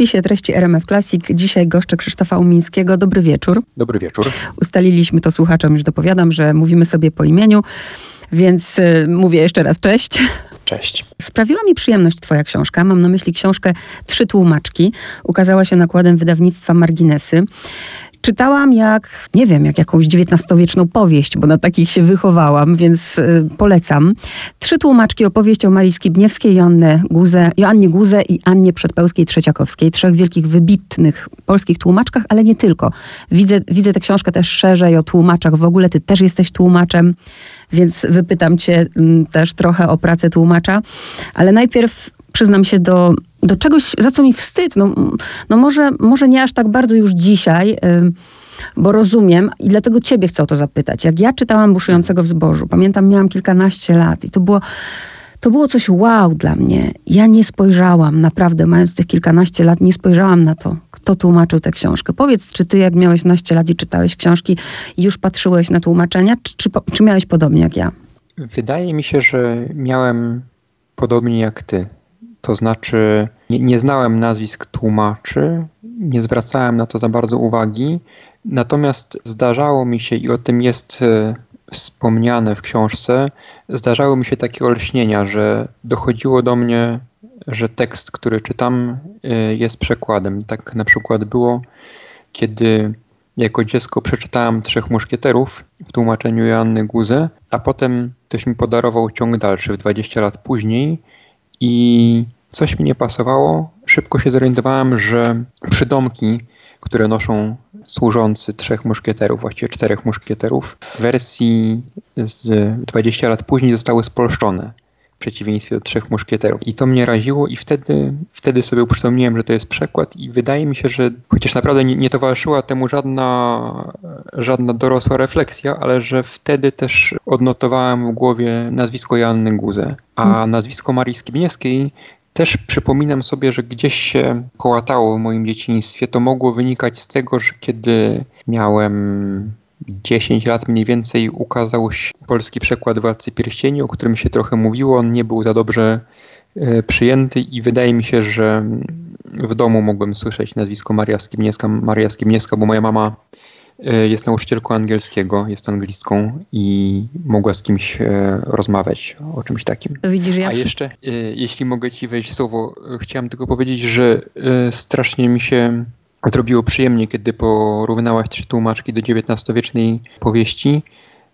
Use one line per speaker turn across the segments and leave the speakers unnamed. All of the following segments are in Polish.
spisie treści RMF Classic dzisiaj goszczę Krzysztofa Umińskiego. Dobry wieczór.
Dobry wieczór.
Ustaliliśmy to słuchaczom, już dopowiadam, że mówimy sobie po imieniu, więc y, mówię jeszcze raz cześć.
Cześć.
Sprawiła mi przyjemność Twoja książka. Mam na myśli książkę Trzy tłumaczki. Ukazała się nakładem wydawnictwa Marginesy. Czytałam jak, nie wiem, jak jakąś XIX-wieczną powieść, bo na takich się wychowałam, więc y, polecam. Trzy tłumaczki opowieść o Marii Skibniewskiej, Joannie Guze, Joannie Guze i Annie Przedpełskiej-Trzeciakowskiej. Trzech wielkich, wybitnych polskich tłumaczkach, ale nie tylko. Widzę, widzę tę książkę też szerzej o tłumaczach. W ogóle ty też jesteś tłumaczem, więc wypytam cię m, też trochę o pracę tłumacza. Ale najpierw przyznam się do, do czegoś, za co mi wstyd. No, no może, może nie aż tak bardzo już dzisiaj, bo rozumiem i dlatego ciebie chcę o to zapytać. Jak ja czytałam Buszującego w zbożu, pamiętam, miałam kilkanaście lat i to było... To było coś wow dla mnie. Ja nie spojrzałam, naprawdę, mając tych kilkanaście lat, nie spojrzałam na to, kto tłumaczył tę książkę. Powiedz, czy ty, jak miałeś naście lat i czytałeś książki, już patrzyłeś na tłumaczenia, czy, czy, czy miałeś podobnie jak ja?
Wydaje mi się, że miałem podobnie jak ty. To znaczy, nie, nie, znałem nazwisk tłumaczy, nie zwracałem na to za bardzo uwagi, natomiast zdarzało mi się, i o tym jest e, wspomniane w książce, zdarzały mi się takie olśnienia, że dochodziło do mnie, że tekst, który czytam, e, jest przekładem. Tak na przykład było, kiedy jako dziecko przeczytałem Trzech Muszkieterów w tłumaczeniu Joanny Guze, a potem ktoś mi podarował ciąg dalszy 20 lat później i coś mi nie pasowało. Szybko się zorientowałem, że przydomki, które noszą służący trzech muszkieterów, właściwie czterech muszkieterów, w wersji z 20 lat później zostały spolszczone przeciwieństwie do trzech muszkieterów. I to mnie raziło i wtedy, wtedy sobie uprzytomniłem, że to jest przekład i wydaje mi się, że chociaż naprawdę nie, nie towarzyszyła temu żadna, żadna dorosła refleksja, ale że wtedy też odnotowałem w głowie nazwisko Janny Guze, a hmm. nazwisko Marii Skibniewskiej też przypominam sobie, że gdzieś się kołatało w moim dzieciństwie. To mogło wynikać z tego, że kiedy miałem 10 lat mniej więcej ukazał się polski przekład Władcy Pierścieni, o którym się trochę mówiło. On nie był za dobrze e, przyjęty i wydaje mi się, że w domu mogłem słyszeć nazwisko Maria Skibniewska, Maria Skibniewska, bo moja mama e, jest nauczycielką angielskiego, jest anglistką i mogła z kimś e, rozmawiać o czymś takim.
Widzisz, ja
A jeszcze, jeśli mogę ci wejść słowo, chciałem tylko powiedzieć, że strasznie mi się zrobiło przyjemnie, kiedy porównałaś trzy tłumaczki do XIX-wiecznej powieści,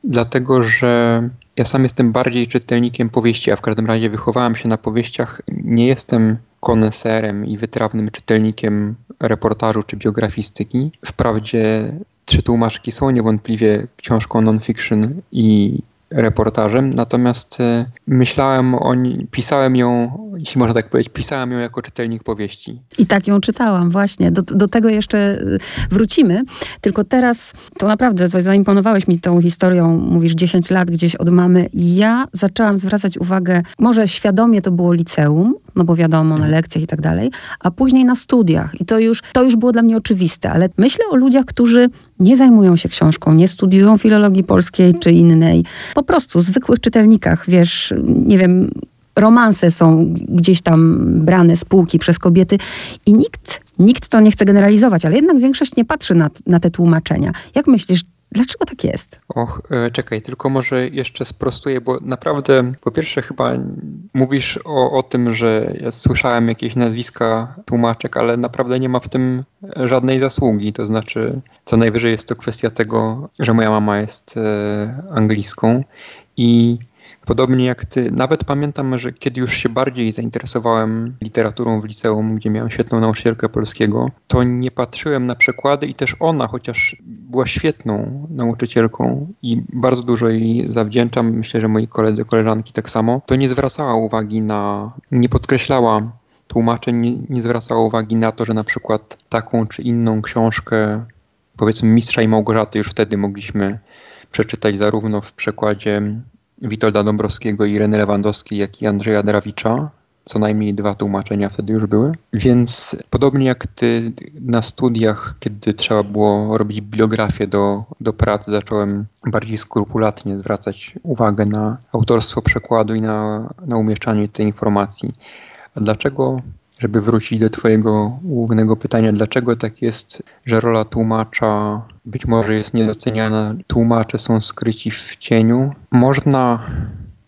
dlatego że ja sam jestem bardziej czytelnikiem powieści, a w każdym razie wychowałem się na powieściach. Nie jestem koneserem i wytrawnym czytelnikiem reportażu czy biografistyki. Wprawdzie Trzy Tłumaczki są niewątpliwie książką non-fiction i reportażem, natomiast e, myślałem o niej, pisałem ją, jeśli można tak powiedzieć, pisałem ją jako czytelnik powieści.
I tak ją czytałam, właśnie. Do, do tego jeszcze e, wrócimy. Tylko teraz to naprawdę coś zaimponowałeś mi tą historią, mówisz 10 lat gdzieś od mamy. Ja zaczęłam zwracać uwagę, może świadomie to było liceum, no bo wiadomo, na mhm. lekcjach i tak dalej, a później na studiach. I to już, to już było dla mnie oczywiste, ale myślę o ludziach, którzy nie zajmują się książką, nie studiują filologii polskiej czy innej, po prostu zwykłych czytelnikach, wiesz, nie wiem, romanse są gdzieś tam brane z półki przez kobiety i nikt, nikt to nie chce generalizować, ale jednak większość nie patrzy na, na te tłumaczenia. Jak myślisz, Dlaczego tak jest?
Och, e, czekaj, tylko może jeszcze sprostuję, bo naprawdę po pierwsze chyba mówisz o, o tym, że ja słyszałem jakieś nazwiska tłumaczek, ale naprawdę nie ma w tym żadnej zasługi. To znaczy, co najwyżej jest to kwestia tego, że moja mama jest e, i Podobnie jak ty, nawet pamiętam, że kiedy już się bardziej zainteresowałem literaturą w liceum, gdzie miałem świetną nauczycielkę polskiego, to nie patrzyłem na przekłady i też ona, chociaż była świetną nauczycielką i bardzo dużo jej zawdzięczam, myślę, że moi koledzy, koleżanki tak samo, to nie zwracała uwagi na, nie podkreślała tłumaczeń, nie, nie zwracała uwagi na to, że na przykład taką czy inną książkę, powiedzmy Mistrza i Małgorzaty już wtedy mogliśmy przeczytać zarówno w przekładzie Witolda Dąbrowskiego i Reny Lewandowskiej, jak i Andrzeja Drawicza. Co najmniej dwa tłumaczenia wtedy już były. Więc podobnie jak ty na studiach, kiedy trzeba było robić biografię do, do pracy, zacząłem bardziej skrupulatnie zwracać uwagę na autorstwo przekładu i na, na umieszczanie tej informacji. A dlaczego żeby wrócić do Twojego głównego pytania, dlaczego tak jest, że rola tłumacza być może jest niedoceniana, tłumacze są skryci w cieniu. Można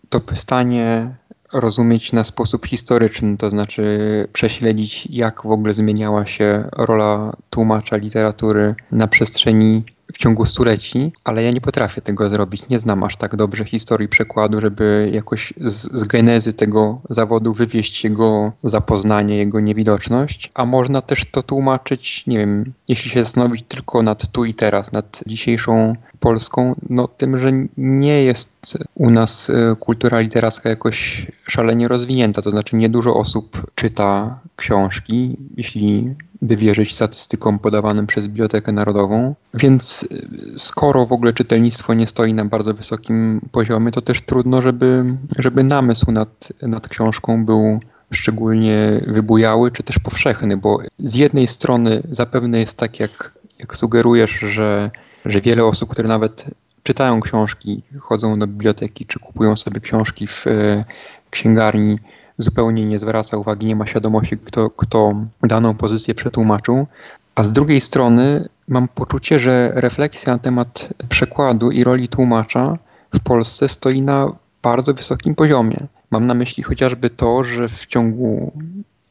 to pytanie rozumieć na sposób historyczny, to znaczy prześledzić, jak w ogóle zmieniała się rola tłumacza literatury na przestrzeni w ciągu stuleci, ale ja nie potrafię tego zrobić. Nie znam aż tak dobrze historii przekładu, żeby jakoś z, z genezy tego zawodu wywieźć jego zapoznanie, jego niewidoczność. A można też to tłumaczyć, nie wiem, jeśli się zastanowić tylko nad tu i teraz, nad dzisiejszą Polską, no tym, że nie jest u nas e, kultura literacka jakoś szalenie rozwinięta, to znaczy niedużo osób czyta książki, jeśli by wierzyć statystykom podawanym przez Bibliotekę Narodową. Więc y, skoro w ogóle czytelnictwo nie stoi na bardzo wysokim poziomie, to też trudno, żeby, żeby namysł nad, nad książką był szczególnie wybujały czy też powszechny, bo z jednej strony zapewne jest tak, jak, jak sugerujesz, że, że wiele osób, które nawet czytają książki, chodzą do biblioteki czy kupują sobie książki w e, księgarni, zupełnie nie zwraca uwagi, nie ma świadomości, kto, kto daną pozycję przetłumaczył. A z drugiej strony mam poczucie, że refleksja na temat przekładu i roli tłumacza w Polsce stoi na bardzo wysokim poziomie. Mam na myśli chociażby to, że w ciągu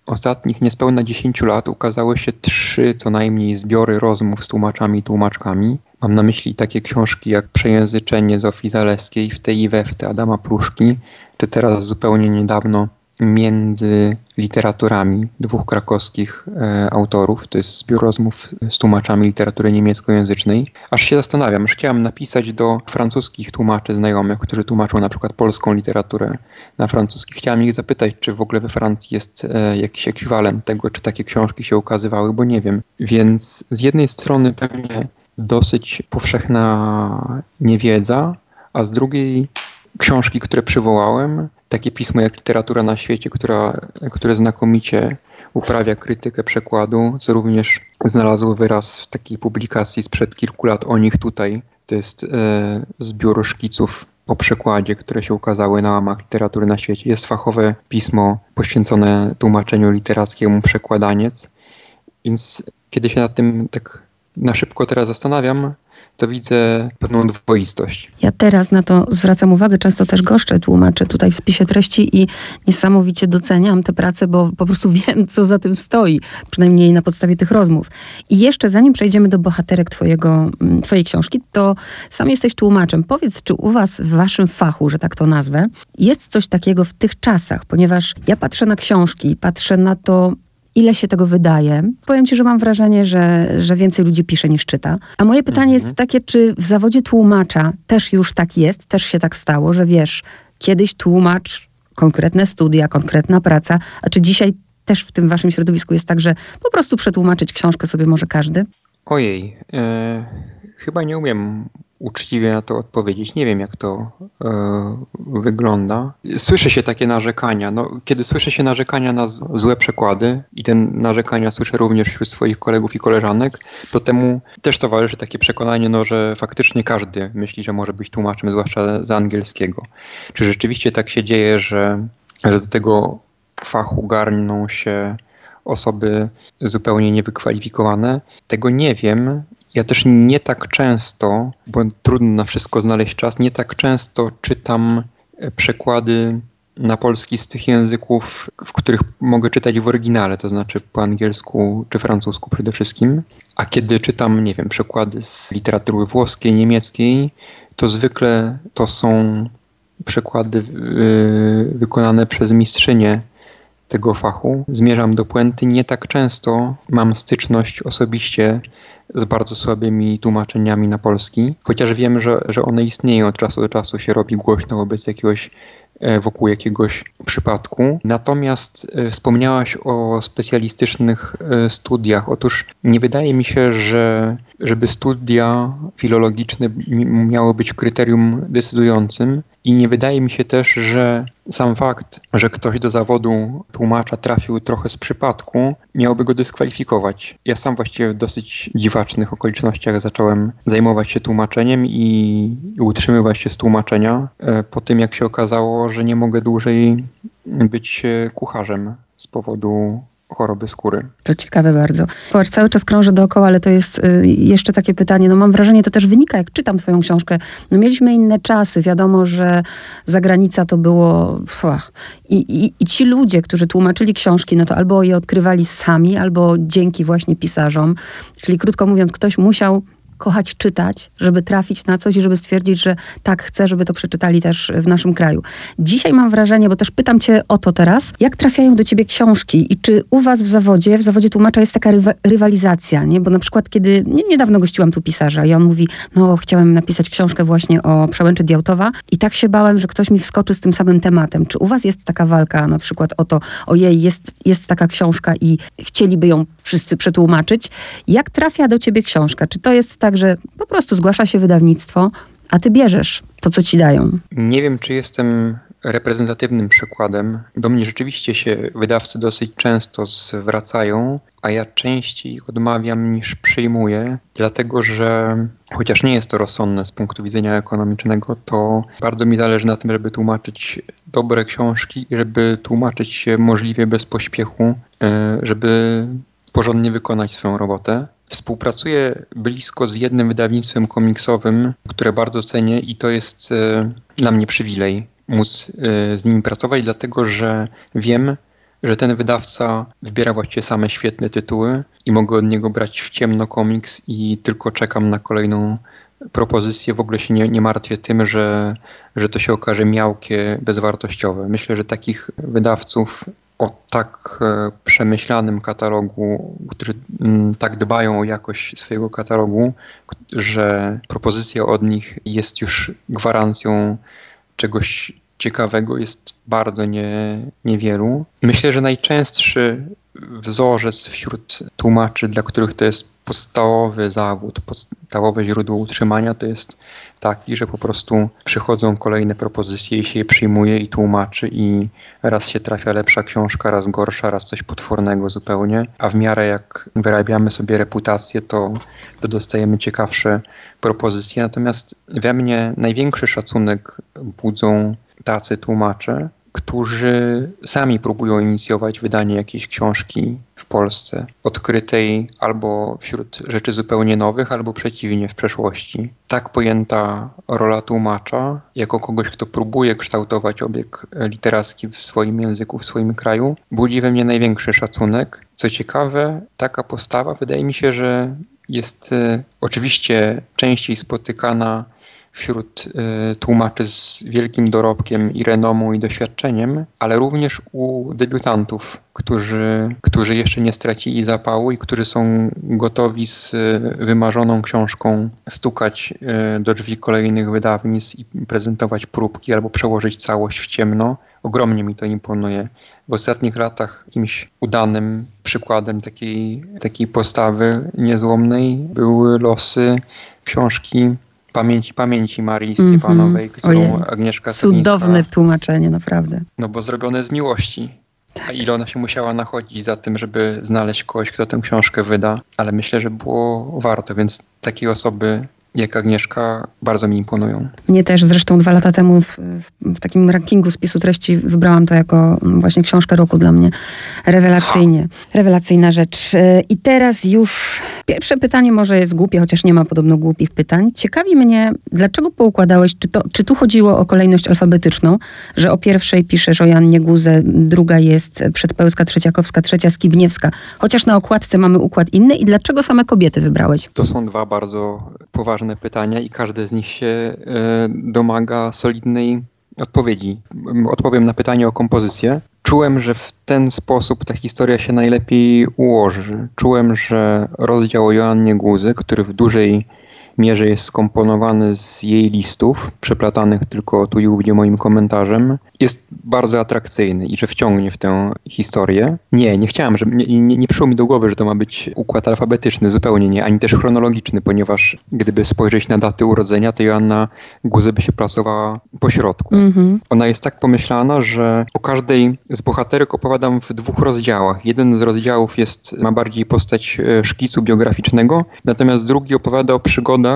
ostatnich niespełna 10 lat ukazały się trzy co najmniej zbiory rozmów z tłumaczami i tłumaczkami. Mam na myśli takie książki jak Przejęzyczenie Zofii Zaleskiej, W tej i we w te Adama Pluszki, czy teraz zupełnie niedawno między literaturami dwóch krakowskich e, autorów. To jest zbiór rozmów z tłumaczami literatury niemieckojęzycznej. Aż się zastanawiam, że chciałem napisać do francuskich tłumaczy znajomych, którzy tłumaczą na przykład polską literaturę na francuski. Chciałem ich zapytać, czy w ogóle we Francji jest e, jakiś ekwiwalent tego, czy takie książki się ukazywały, bo nie wiem. Więc z jednej strony pewnie dosyć powszechna niewiedza, a z drugiej książki, które przywołałem, takie pismo jak Literatura na świecie, która, które znakomicie uprawia krytykę przekładu, co również znalazło wyraz w takiej publikacji sprzed kilku lat o nich tutaj. To jest e, zbiór szkiców o przekładzie, które się ukazały na łamach literatury na świecie. Jest fachowe pismo poświęcone tłumaczeniu literackiemu przekładaniec. Więc kiedy się nad tym tak na szybko teraz zastanawiam, to widzę pewną dwoistość.
Ja teraz na to zwracam uwagę, często też goszczę tłumaczę tutaj w spisie treści i niesamowicie doceniam tę pracę, bo po prostu wiem, co za tym stoi, przynajmniej na podstawie tych rozmów. I jeszcze zanim przejdziemy do bohaterek twojego, mm, twojej książki, to sam jesteś tłumaczem. Powiedz, czy u was w waszym fachu, że tak to nazwę, jest coś takiego w tych czasach, ponieważ ja patrzę na książki, patrzę na to, ile się tego wydaje. Powiem ci, że mam wrażenie, że, że więcej ludzi pisze niż czyta. A moje pytanie mhm. jest takie, czy w zawodzie tłumacza też już tak jest, też się tak stało, że wiesz, kiedyś tłumacz, konkretne studia, konkretna praca, a czy dzisiaj też w tym waszym środowisku jest tak, że po prostu przetłumaczyć książkę sobie może każdy?
Ojej, e, chyba nie umiem uczciwie na to odpowiedzieć. Nie wiem, jak to e, wygląda. Słyszy się takie narzekania. No, kiedy słyszy się narzekania na złe przekłady i te narzekania słyszę również wśród swoich kolegów i koleżanek, to temu też towarzyszy takie przekonanie, no, że faktycznie każdy myśli, że może być tłumaczem, zwłaszcza z angielskiego. Czy rzeczywiście tak się dzieje, że, że do tego fachu garną się osoby zupełnie niewykwalifikowane? Tego nie wiem. Ja też nie tak często, bo trudno na wszystko znaleźć czas, nie tak często czytam e, przekłady na polski z tych języków, w których mogę czytać w oryginale, to znaczy po angielsku czy francusku przede wszystkim. A kiedy czytam, nie wiem, przekłady z literatury włoskiej, niemieckiej, to zwykle to są przekłady yy, wykonane przez mistrzynie tego fachu. Zmierzam do puenty. Nie tak często mam styczność osobiście z bardzo słabymi tłumaczeniami na polski, chociaż wiem, że, że one istnieją od czasu do czasu, się robi głośno wobec jakiegoś e, wokół jakiegoś przypadku. Natomiast e, wspomniałaś o specjalistycznych e, studiach. Otóż nie wydaje mi się, że żeby studia filologiczne miały być kryterium decydującym i nie wydaje mi się też, że sam fakt, że ktoś do zawodu tłumacza trafił trochę z przypadku, miałby go dyskwalifikować. Ja sam właściwie w dosyć dziwacznych okolicznościach zacząłem zajmować się tłumaczeniem i utrzymywać się z tłumaczenia e, po tym, jak się okazało, że nie mogę dłużej być kucharzem z powodu choroby skóry.
To ciekawe bardzo. Popatrz, cały czas krążę dookoła, ale to jest y, jeszcze takie pytanie. No mam wrażenie, to też wynika, jak czytam twoją książkę. No mieliśmy inne czasy. Wiadomo, że zagranica to było... I, i, I ci ludzie, którzy tłumaczyli książki, no to albo je odkrywali sami, albo dzięki właśnie pisarzom. Czyli krótko mówiąc, ktoś musiał kochać czytać, żeby trafić na coś i żeby stwierdzić, że tak chcę, żeby to przeczytali też w naszym kraju. Dzisiaj mam wrażenie, bo też pytam cię o to teraz, jak trafiają do ciebie książki i czy u was w zawodzie, w zawodzie tłumacza jest taka rywa rywalizacja, nie? Bo na przykład kiedy, nie, niedawno gościłam tu pisarza i on mówi, no chciałem napisać książkę właśnie o przełęczy Diałtowa i tak się bałem, że ktoś mi wskoczy z tym samym tematem. Czy u was jest taka walka na przykład o to, ojej, jest, jest taka książka i chcieliby ją wszyscy przetłumaczyć. Jak trafia do ciebie książka? Czy to jest tak, że po prostu zgłasza się wydawnictwo, a ty bierzesz to, co ci dają?
Nie wiem, czy jestem reprezentatywnym przykładem. Do mnie rzeczywiście się wydawcy dosyć często zwracają, a ja częściej odmawiam niż przyjmuję, dlatego że chociaż nie jest to rozsądne z punktu widzenia ekonomicznego, to bardzo mi zależy na tym, żeby tłumaczyć dobre książki i żeby tłumaczyć się możliwie bez pośpiechu, e, żeby porządnie wykonać swoją robotę. Współpracuję blisko z jednym wydawnictwem komiksowym, które bardzo cenię i to jest e, dla mnie przywilej móc e, z nimi pracować, dlatego że wiem, że ten wydawca wybiera właściwie same świetne tytuły i mogę od niego brać w ciemno komiks i tylko czekam na kolejną propozycję. W ogóle się nie, nie martwię tym, że, że to się okaże miałkie, bezwartościowe. Myślę, że takich wydawców o tak e, przemyślanym katalogu, którzy mm, tak dbają o jakość swojego katalogu, że propozycja od nich jest już gwarancją czegoś ciekawego, jest bardzo nie, niewielu. Myślę, że najczęstszy wzorzec wśród tłumaczy, dla których to jest podstawowy zawód, podstawowe źródło utrzymania, to jest taki, że po prostu przychodzą kolejne propozycje i się je przyjmuje i tłumaczy i raz się trafia lepsza książka, raz gorsza, raz coś potwornego zupełnie, a w miarę jak wyrabiamy sobie reputację, to, to dostajemy ciekawsze propozycje. Natomiast we mnie największy szacunek budzą tacy tłumacze, którzy sami próbują inicjować wydanie jakiejś książki w Polsce, odkrytej albo wśród rzeczy zupełnie nowych, albo przeciwnie w przeszłości. Tak pojęta rola tłumacza, jako kogoś, kto próbuje kształtować obieg literacki w swoim języku, w swoim kraju, budzi we mnie największy szacunek. Co ciekawe, taka postawa wydaje mi się, że jest e, oczywiście częściej spotykana wśród y, tłumaczy z wielkim dorobkiem i renomą i doświadczeniem, ale również u debiutantów, którzy, którzy jeszcze nie stracili zapału i którzy są gotowi z y, wymarzoną książką stukać y, do drzwi kolejnych wydawnictw i prezentować próbki albo przełożyć całość w ciemno. Ogromnie mi to imponuje. W ostatnich latach jakimś udanym przykładem takiej, takiej postawy niezłomnej były losy książki Pamięci, pamięci Marii mm -hmm. Stepanowej, którą Ojej. Agnieszka
Cudowne tłumaczenie, naprawdę.
No bo zrobione z miłości. Tak. A ile ona się musiała nachodzić za tym, żeby znaleźć kogoś, kto tę książkę wyda, ale myślę, że było warto, więc takiej osoby jak Agnieszka bardzo mi imponują.
Mnie też, zresztą dwa lata temu w, w, takim rankingu spisu treści wybrałam to jako właśnie książkę roku dla mnie. Rewelacyjnie. Rewelacyjna rzecz. I teraz już pierwsze pytanie może jest głupie, chociaż nie ma podobno głupich pytań. Ciekawi mnie, dlaczego poukładałeś, czy, to, czy tu chodziło o kolejność alfabetyczną, że o pierwszej piszesz o Jannie Guzę, druga jest Przedpełska, Trzeciakowska, trzecia Skibniewska, chociaż na okładce mamy układ inny i dlaczego same kobiety wybrałeś?
To są dwa bardzo poważne pytania i każde z nich się e, domaga solidnej odpowiedzi. Odpowiem na pytanie o kompozycję. Czułem, że w ten sposób ta historia się najlepiej ułoży. Czułem, że rozdział o Joannie Guzy, który w dużej mierze jest skomponowany z jej listów, przeplatanych tylko tu i ówdzie moim komentarzem, jest bardzo atrakcyjny i że wciągnie w tę historię. Nie, nie chciałem, żeby, nie, nie, nie przyszło mi do głowy, że to ma być układ alfabetyczny, zupełnie nie, ani też chronologiczny, ponieważ gdyby spojrzeć na daty urodzenia, to Joanna Guzy by się plasowała po środku. Mm-hmm. Ona jest tak pomyślana, że o każdej z bohaterek opowiadam w dwóch rozdziałach. Jeden z rozdziałów jest, ma bardziej postać e, szkicu biograficznego, natomiast drugi opowiada o przygodach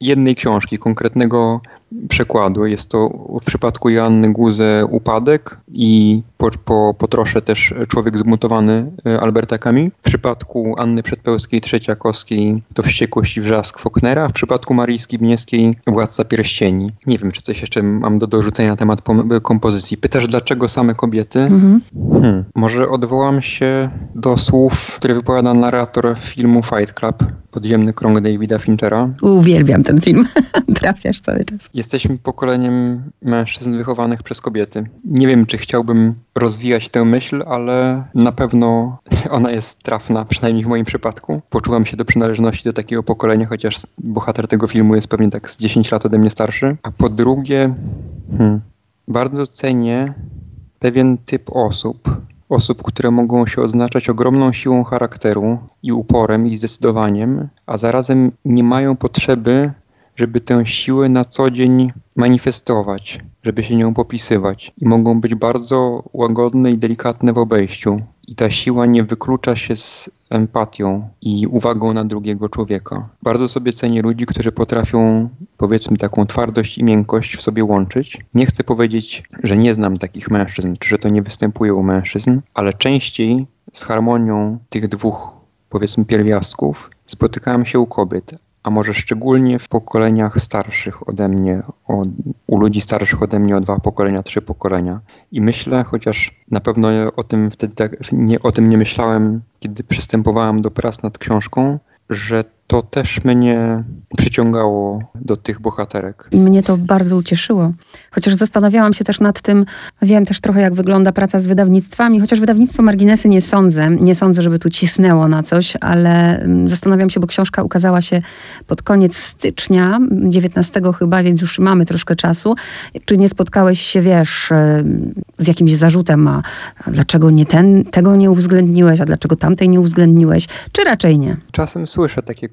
jednej książki, konkretnego przekładu. Jest to w przypadku Joanny Guze Upadek i po, po, po trosze też Człowiek zmutowany e, Alberta Camus. W przypadku Anny Przedpełskiej Trzeciakowskiej to Wściekłość i Wrzask Faulknera. W przypadku Marii Skibniewskiej Władca Pierścieni. Nie wiem, czy coś jeszcze mam do dorzucenia na temat kompozycji. Pytasz, dlaczego same kobiety? Mhm. Hmm. Może odwołam się do słów, które wypowiada narrator filmu Fight Club, Podziemny krąg Davida Finchera.
Uwielbiam ten film. Trafiasz cały czas.
Jesteśmy pokoleniem mężczyzn wychowanych przez kobiety. Nie wiem, czy chciałbym rozwijać tę myśl, ale na pewno ona jest trafna, przynajmniej w moim przypadku. Poczułam się do przynależności do takiego pokolenia, chociaż bohater tego filmu jest pewnie tak z 10 lat ode mnie starszy. A po drugie, hmm, bardzo cenię pewien typ osób, osób, które mogą się odznaczać ogromną siłą charakteru i uporem i zdecydowaniem, a zarazem nie mają potrzeby, żeby tę siłę na co dzień manifestować, żeby się nią popisywać. I mogą być bardzo łagodne i delikatne w obejściu. I ta siła nie wyklucza się z empatią i uwagą na drugiego człowieka. Bardzo sobie cenię ludzi, którzy potrafią, powiedzmy, taką twardość i miękkość w sobie łączyć. Nie chcę powiedzieć, że nie znam takich mężczyzn, czy że to nie występuje u mężczyzn, ale częściej z harmonią tych dwóch, powiedzmy, pierwiastków spotykałem się u kobiet, a może szczególnie w pokoleniach starszych ode mnie, u ludzi starszych ode mnie o dwa pokolenia, trzy pokolenia. I myślę, chociaż na pewno o tym wtedy tak, nie, o tym nie myślałem, kiedy przystępowałem do prac nad książką, że to też mnie przyciągało do tych bohaterek.
I mnie to bardzo ucieszyło. Chociaż zastanawiałam się też nad tym, wiem też trochę jak wygląda praca z wydawnictwami, chociaż wydawnictwo Marginesy nie sądzę, nie sądzę, żeby tu cisnęło na coś, ale mm, zastanawiam się, bo książka ukazała się pod koniec stycznia, 19 chyba, więc już mamy troszkę czasu. Czy nie spotkałeś się, wiesz, z jakimś zarzutem, a dlaczego nie ten, tego nie uwzględniłeś, a dlaczego tamtej nie uwzględniłeś, czy raczej nie?
Czasem słyszę takie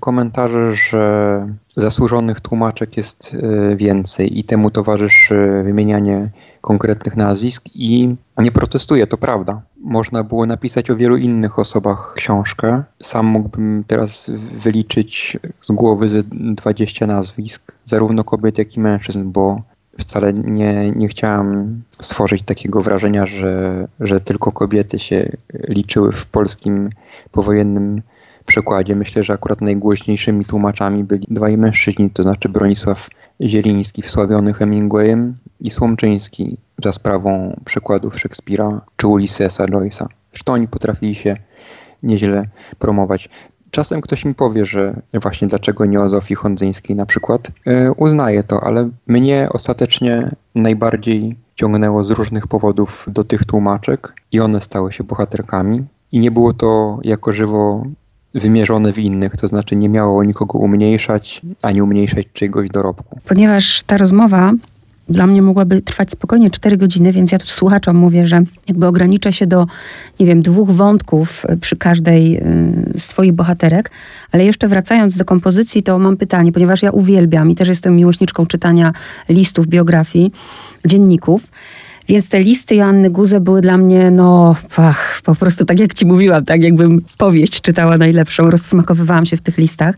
komentarze, że zasłużonych tłumaczek jest e, więcej i temu towarzyszy wymienianie konkretnych nazwisk i nie protestuję, to prawda. Można było napisać o wielu innych osobach książkę. Sam mógłbym teraz wyliczyć z głowy ze 20 nazwisk, zarówno kobiet, jak i mężczyzn, bo wcale nie, nie chciałam stworzyć takiego wrażenia, że, że tylko kobiety się liczyły w polskim powojennym przykładzie myślę, że akurat najgłośniejszymi tłumaczami byli dwaj mężczyźni, to znaczy Bronisław Zieliński wsławiony Hemingwayem i Słomczyński za sprawą przykładów Szekspira czy Ulyssesa Joyce'a. Zresztą oni potrafili się nieźle promować. Czasem ktoś mi powie, że właśnie dlaczego nie o Zofii Hondzyńskiej na przykład. Yy, uznaję to, ale mnie ostatecznie najbardziej ciągnęło z różnych powodów do tych tłumaczek i one stały się bohaterkami. I nie było to jako żywo wymierzone w innych, to znaczy nie miało nikogo umniejszać, ani umniejszać czyjegoś dorobku.
Ponieważ ta rozmowa dla mnie mogłaby trwać spokojnie 4 godziny, więc ja tu słuchaczom mówię, że jakby ograniczę się do, nie wiem, dwóch wątków y, przy każdej y, z Twoich bohaterek. Ale jeszcze wracając do kompozycji, to mam pytanie, ponieważ ja uwielbiam i też jestem miłośniczką czytania listów, biografii, dzienników. Więc te listy Joanny Guze były dla mnie, no, ach, po prostu tak jak ci mówiłam, tak jakbym powieść czytała najlepszą, rozsmakowywałam się w tych listach.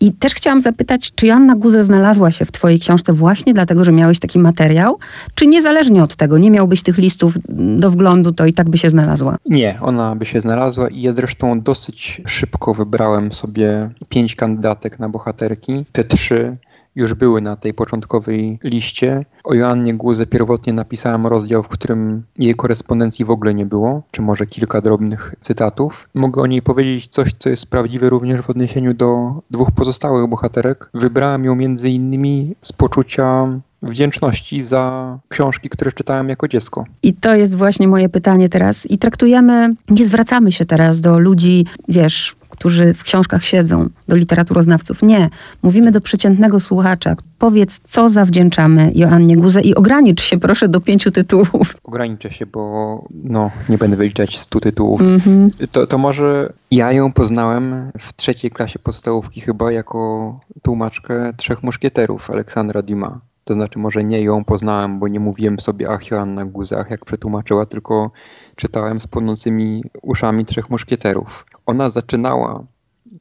I też chciałam zapytać, czy Joanna Guze znalazła się w twojej książce właśnie dlatego, że miałeś taki materiał, czy niezależnie od tego, nie miałbyś tych listów do wglądu, to i tak by się znalazła?
Nie, ona by się znalazła i ja zresztą dosyć szybko wybrałem sobie pięć kandydatek na bohaterki. Te trzy już były na tej początkowej liście. O Joannie Guze pierwotnie napisałem rozdział, w którym jej korespondencji w ogóle nie było, czy może kilka drobnych cytatów. Mogę o niej powiedzieć coś, co jest prawdziwe również w odniesieniu do dwóch pozostałych bohaterek. Wybrałem ją między innymi z poczucia wdzięczności za książki, które czytałem jako dziecko.
I to jest właśnie moje pytanie teraz. I traktujemy, nie zwracamy się teraz do ludzi, wiesz, którzy w książkach siedzą, do literaturoznawców. Nie. Mówimy do przeciętnego słuchacza. Powiedz, co zawdzięczamy Joannie Guze i ogranicz się proszę do pięciu tytułów.
Ograniczę się, bo no, nie będę wyliczać stu tytułów. Mm-hmm. To, to może ja ją poznałem w trzeciej klasie podstawówki chyba jako tłumaczkę Trzech Muszkieterów Aleksandra Dumas. To znaczy może nie ją poznałem, bo nie mówiłem sobie ach Joanna Guza, ach jak przetłumaczyła, tylko czytałem z płonącymi uszami Trzech Muszkieterów ona zaczynała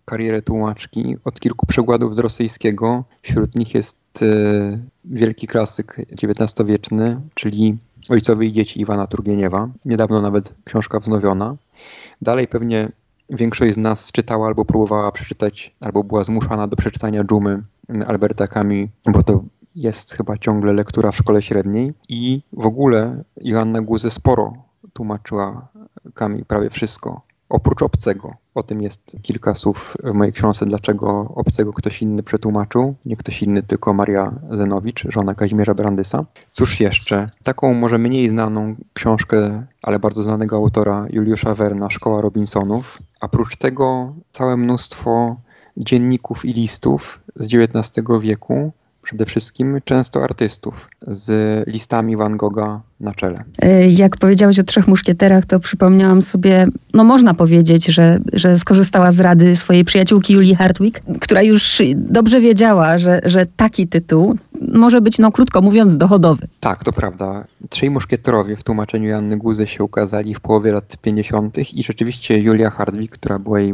karierę tłumaczki od kilku przekładów z rosyjskiego. Wśród nich jest e, wielki klasyk XIX-wieczny, czyli Ojcowie i dzieci Iwana Turgieniewa. Niedawno nawet książka wznowiona. Dalej pewnie większość z nas czytała albo próbowała przeczytać, albo była zmuszana do przeczytania Dżumy Alberta Camus, bo to jest chyba ciągle lektura w szkole średniej. I w ogóle Joanna Guze sporo tłumaczyła Camus, prawie wszystko oprócz obcego. O tym jest kilka słów w mojej książce, dlaczego obcego ktoś inny przetłumaczył. Nie ktoś inny, tylko Maria Zenowicz, żona Kazimierza Brandysa. Cóż jeszcze? Taką może mniej znaną książkę, ale bardzo znanego autora Juliusza Werna, Szkoła Robinsonów. A prócz tego całe mnóstwo dzienników i listów z XIX wieku, przede wszystkim często artystów z listami Van Gogha na czele.
E, jak powiedziałeś o Trzech Muszkieterach, to przypomniałam sobie, no można powiedzieć, że, że skorzystała z rady swojej przyjaciółki Julii Hartwig, która już dobrze wiedziała, że, że taki tytuł może być, no krótko mówiąc, dochodowy.
Tak, to prawda. Trzej Muszkieterowie w tłumaczeniu Janny Guzy się ukazali w połowie lat 50. i rzeczywiście Julia Hartwig, która była jej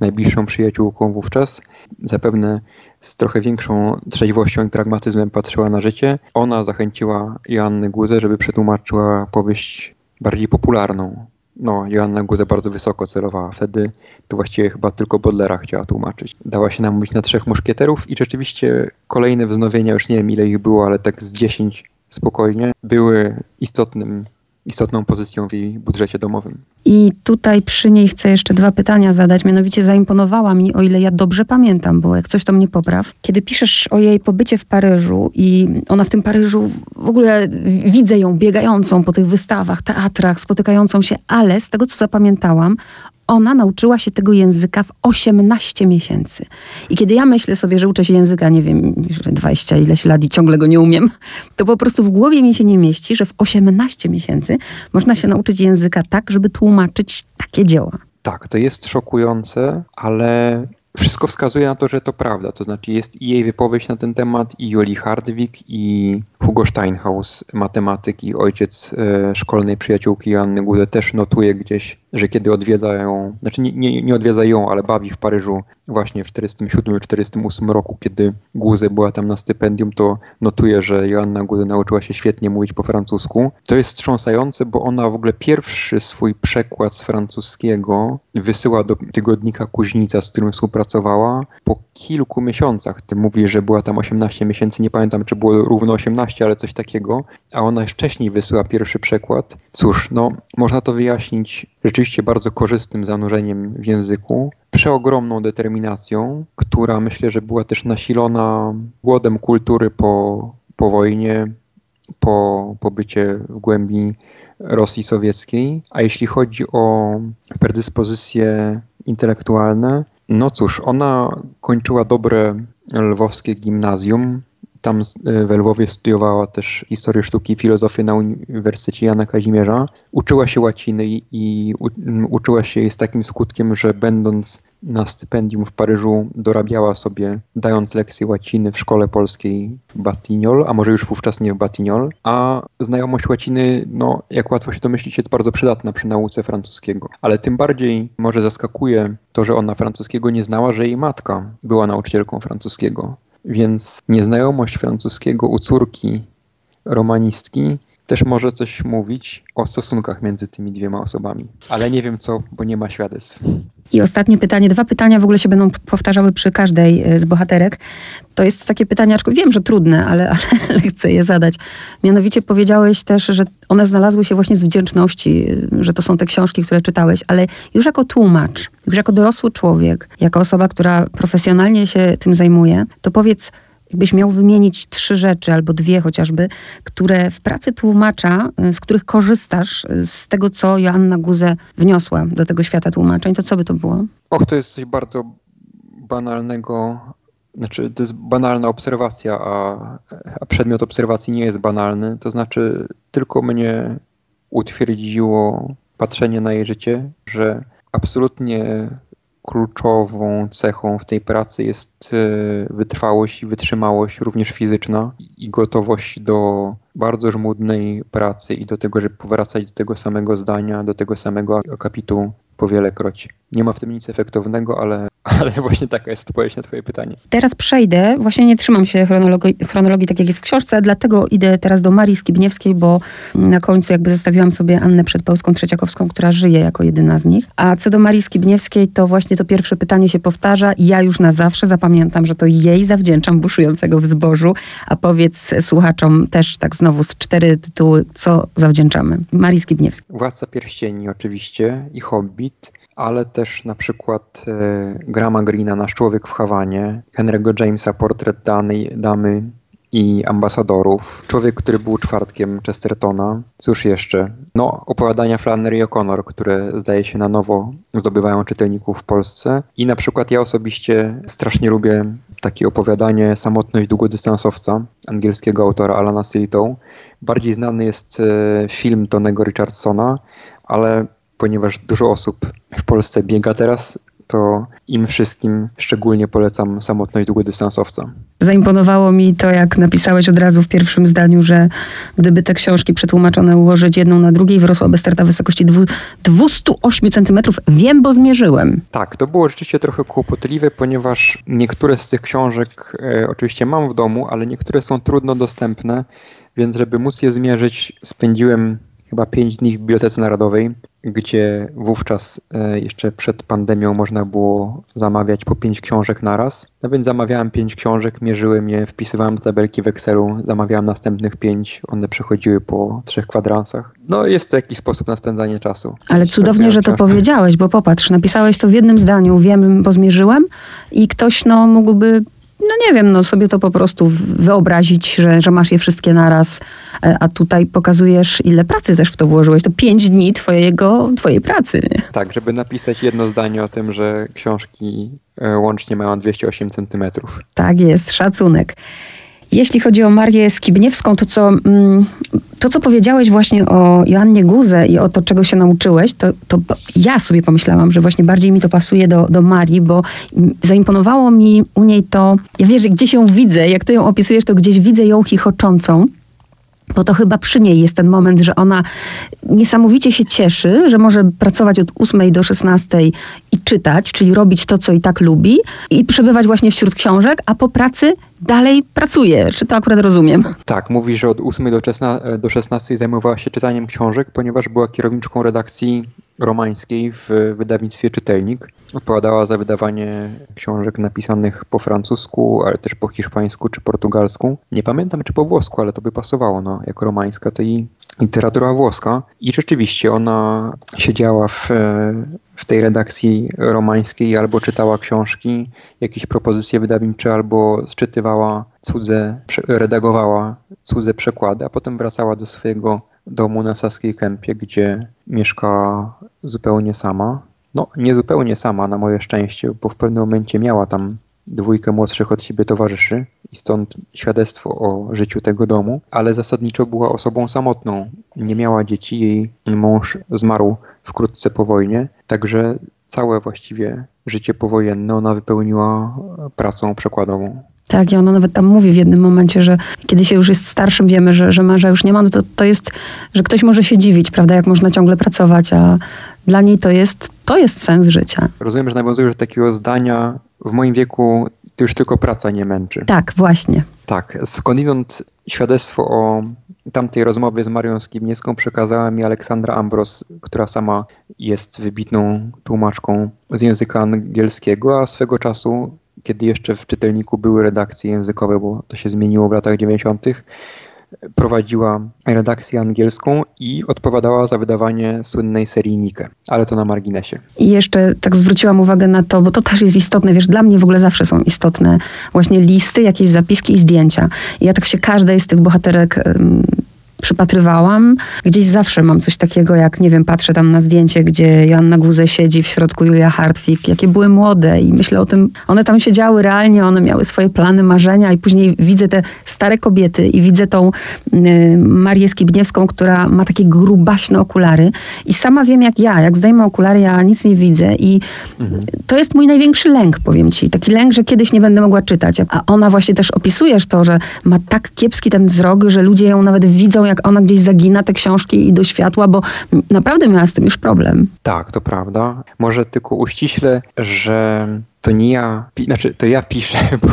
najbliższą przyjaciółką wówczas, zapewne z trochę większą trzeźwością i pragmatyzmem patrzyła na życie. Ona zachęciła Joannę Guzę, żeby przetłumaczyła powieść bardziej popularną. No, Joanna Guzę bardzo wysoko celowała. Wtedy to właściwie chyba tylko Bodlera chciała tłumaczyć. Dała się namówić na trzech muszkieterów i rzeczywiście kolejne wznowienia, już nie wiem ile ich było, ale tak z dziesięć spokojnie, były istotnym istotną pozycją w jej budżecie domowym.
I tutaj przy niej chcę jeszcze dwa pytania zadać. Mianowicie zaimponowała mi, o ile ja dobrze pamiętam, bo jak coś to mnie popraw. Kiedy piszesz o jej pobycie w Paryżu i ona w tym Paryżu w ogóle widzę ją biegającą po tych wystawach, teatrach, spotykającą się, ale z tego co zapamiętałam, ona nauczyła się tego języka w 18 miesięcy. I kiedy ja myślę sobie, że uczę się języka, nie wiem, 20 ileś lat i ciągle go nie umiem, to po prostu w głowie mi się nie mieści, że w 18 miesięcy można się nauczyć języka tak, żeby tłumaczyć takie dzieła.
Tak, to jest szokujące, ale wszystko wskazuje na to, że to prawda. To znaczy jest i jej wypowiedź na ten temat, i Joli Hardwig, i Hugo Steinhaus, matematyk i ojciec e, szkolnej przyjaciółki Joanny Gude też notuje gdzieś, że kiedy odwiedza ją, znaczy nie, nie, nie odwiedza ją, ale bawi w Paryżu właśnie w 1947-1948 roku, kiedy Guze była tam na stypendium, to notuje, że Joanna Gude nauczyła się świetnie mówić po francusku. To jest wstrząsające, bo ona w ogóle pierwszy swój przekład z francuskiego wysyła do tygodnika Kuźnica, z którym współpracowała po kilku miesiącach. Ty mówisz, że była tam 18 miesięcy, nie pamiętam, czy było równo 18, ale coś takiego, a ona wcześniej wysyła pierwszy przekład. Cóż, no, można to wyjaśnić rzeczywiście bardzo korzystnym zanurzeniem w języku, przeogromną determinacją, która myślę, że była też nasilona głodem kultury po, po wojnie, po pobycie w głębi Rosji Sowieckiej. A jeśli chodzi o predyspozycje intelektualne, no cóż, ona kończyła dobre lwowskie gimnazjum. Tam e, we Lwowie studiowała też historię sztuki i filozofię na Uniwersytecie Jana Kazimierza. Uczyła się łaciny i uczyła się jej z takim skutkiem, że będąc na stypendium w Paryżu dorabiała sobie, dając lekcje łaciny w szkole polskiej w Batignol, a może już wówczas nie w Batignol, a znajomość łaciny, no jak łatwo się domyślić, jest bardzo przydatna przy nauce francuskiego. Ale tym bardziej może zaskakuje to, że ona francuskiego nie znała, że jej matka była nauczycielką francuskiego. Więc nieznajomość francuskiego u córki romanistki też może coś mówić o stosunkach między tymi dwiema osobami. Ale nie wiem co, bo nie ma świadectw.
I ostatnie pytanie, dwa pytania w ogóle się będą powtarzały przy każdej e, z bohaterek. To jest takie pytanie, wiem, że trudne, ale, ale chcę je zadać. Mianowicie powiedziałeś też, że one znalazły się właśnie z wdzięczności, że to są te książki, które czytałeś, ale już jako tłumacz, już jako dorosły człowiek, jako osoba, która profesjonalnie się tym zajmuje, to powiedz, jakbyś miał wymienić trzy rzeczy albo dwie chociażby, które w pracy tłumacza, y, z których korzystasz y, z tego, co Joanna Guze wniosła do tego świata tłumaczeń, to co by to było?
Och, to jest coś bardzo banalnego. Znaczy, to jest banalna obserwacja, a, a przedmiot obserwacji nie jest banalny. To znaczy, tylko mnie utwierdziło patrzenie na jej życie, że absolutnie kluczową cechą w tej pracy jest e, wytrwałość i wytrzymałość, również fizyczna, i gotowość do bardzo żmudnej pracy i do tego, żeby powracać do tego samego zdania, do tego samego akapitu po wielekroć. Nie ma w tym nic efektownego, ale ale właśnie taka jest odpowiedź na twoje pytanie.
Teraz przejdę, właśnie nie trzymam się chronologii, chronologii tak jak jest w książce, dlatego idę teraz do Marii Skibniewskiej, bo na końcu jakby zostawiłam sobie Annę Przedpełską Trzeciakowską, która żyje jako jedyna z nich. A co do Marii Skibniewskiej, to właśnie to pierwsze pytanie się powtarza i ja już na zawsze zapamiętam, że to jej zawdzięczam buszującego w zbożu, a powiedz słuchaczom też tak znowu z cztery tytuły, co zawdzięczamy. Marii Skibniewskiej.
Władca Pierścieni oczywiście i Ale też na przykład e, Grama Greena, Nasz Człowiek w Hawanie, Henry'ego Jamesa, Portret Dany, Damy i ambasadorów. Człowiek, który był czwartkiem Chestertona. Cóż jeszcze? No, opowiadania Flannery O'Connor, które zdaje się na nowo zdobywają czytelników w Polsce. I na przykład ja osobiście strasznie lubię takie opowiadanie Samotność długodystansowca angielskiego autora Alana Siltow. Bardziej znany jest e, film Tonego Richardsona, ale ponieważ dużo osób w Polsce biega teraz, to im wszystkim szczególnie polecam samotność długodystansowca.
Zaimponowało mi to, jak napisałeś od razu w pierwszym zdaniu, że gdyby te książki przetłumaczone ułożyć jedną na drugiej, wyrosłaby sterta wysokości 208 cm. Wiem, bo zmierzyłem.
Tak, to było rzeczywiście trochę kłopotliwe, ponieważ niektóre z tych książek e, oczywiście mam w domu, ale niektóre są trudno dostępne, więc żeby móc je zmierzyć, spędziłem chyba 5 dni w Bibliotece Narodowej, gdzie wówczas e, jeszcze przed pandemią można było zamawiać po 5 książek naraz. No więc zamawiałem 5 książek, mierzyłem je, wpisywałem do tabelki w Excelu, zamawiałem następnych 5, one przechodziły po trzech kwadransach. No jest to jakiś sposób na spędzanie czasu.
Ale cudownie, że to powiedziałeś, bo popatrz, napisałeś to w jednym zdaniu, wiem, bo zmierzyłem i ktoś no mógłby no nie wiem, no sobie to po prostu wyobrazić, że, że masz je wszystkie naraz, e, a tutaj pokazujesz, ile pracy też w to włożyłeś. To pięć dni twojego, twojej pracy. Nie?
Tak, żeby napisać jedno zdanie o tym, że książki e, łącznie mają 208 centymetrów.
Tak jest, szacunek. Jeśli chodzi o Marię Skibniewską, to co, mm, to co powiedziałeś właśnie o Joannie Guzę i o to, czego się nauczyłeś, to, to ja sobie pomyślałam, że właśnie bardziej mi to pasuje do, do Marii, bo zaimponowało mi u niej to, ja wiesz, że gdzieś ją widzę, jak ty ją opisujesz, to gdzieś widzę ją chichoczącą, bo to chyba przy niej jest ten moment, że ona niesamowicie się cieszy, że może pracować od 8 do 16 i czytać, czyli robić to, co i tak lubi, i przebywać właśnie wśród książek, a po pracy dalej pracuje. Czy to akurat rozumiem?
Tak, mówi, że od 8 do 16 zajmowała się czytaniem książek, ponieważ była kierowniczką redakcji romańskiej w wydawnictwie Czytelnik. Odpowiadała za wydawanie książek napisanych po francusku, ale też po hiszpańsku czy portugalsku. Nie pamiętam czy po włosku, ale to by pasowało. No, jako romańska to i literatura włoska. I rzeczywiście ona siedziała w, w tej redakcji romańskiej albo czytała książki, jakieś propozycje wydawnicze, albo sczytywała cudze, redagowała cudze przekłady, a potem wracała do swojego domu na Saskiej Kępie, gdzie mieszka zupełnie sama. No, nie zupełnie sama, na moje szczęście, bo w pewnym momencie miała tam dwójkę młodszych od siebie towarzyszy i stąd świadectwo o życiu tego domu, ale zasadniczo była osobą samotną. Nie miała dzieci, jej mąż zmarł wkrótce po wojnie, także całe właściwie życie powojenne ona wypełniła pracą przekładową.
Tak, i ona nawet tam mówi w jednym momencie, że kiedy się już jest starszym, wiemy, że, że męża już nie ma, no to, to jest, że ktoś może się dziwić, prawda, jak można ciągle pracować, a dla niej to jest, to jest sens życia.
Rozumiem, że nawiązujesz do takiego zdania, w moim wieku to już tylko praca nie męczy.
Tak, właśnie.
Tak, skądinąd świadectwo o tamtej rozmowie z Marią Skibniewską przekazała mi Aleksandra Ambros, która sama jest wybitną tłumaczką z języka angielskiego, a swego czasu kiedy jeszcze w czytelniku były redakcje językowe, bo to się zmieniło w latach 90., prowadziła redakcję angielską i odpowiadała za wydawanie słynnej serii Nike, ale to na marginesie.
I jeszcze tak zwróciłam uwagę na to, bo to też jest istotne, wiesz, dla mnie w ogóle zawsze są istotne właśnie listy, jakieś zapiski i zdjęcia. I ja tak się każdej z tych bohaterek przypatrywałam. Gdzieś zawsze mam coś takiego, jak nie wiem, patrzę tam na zdjęcie, gdzie Joanna Guze siedzi, w środku Julia Hartwig, jakie były młode i myślę o tym, one tam siedziały realnie, one miały swoje plany, marzenia i później widzę te stare kobiety i widzę tą y, Marię Skibniewską, która ma takie grubaśne okulary i sama wiem jak ja, jak zdejmę okulary, ja nic nie widzę i mhm. to jest mój największy lęk, powiem ci. Taki lęk, że kiedyś nie będę mogła czytać. A ona właśnie też opisujesz to, że ma tak kiepski ten wzrok, że ludzie ją nawet widzą, jak jak ona gdzieś zagina te książki i do światła, bo naprawdę miała z tym już problem.
Tak, to prawda. Może tylko uściślę, że to nie ja, znaczy to ja piszę, bo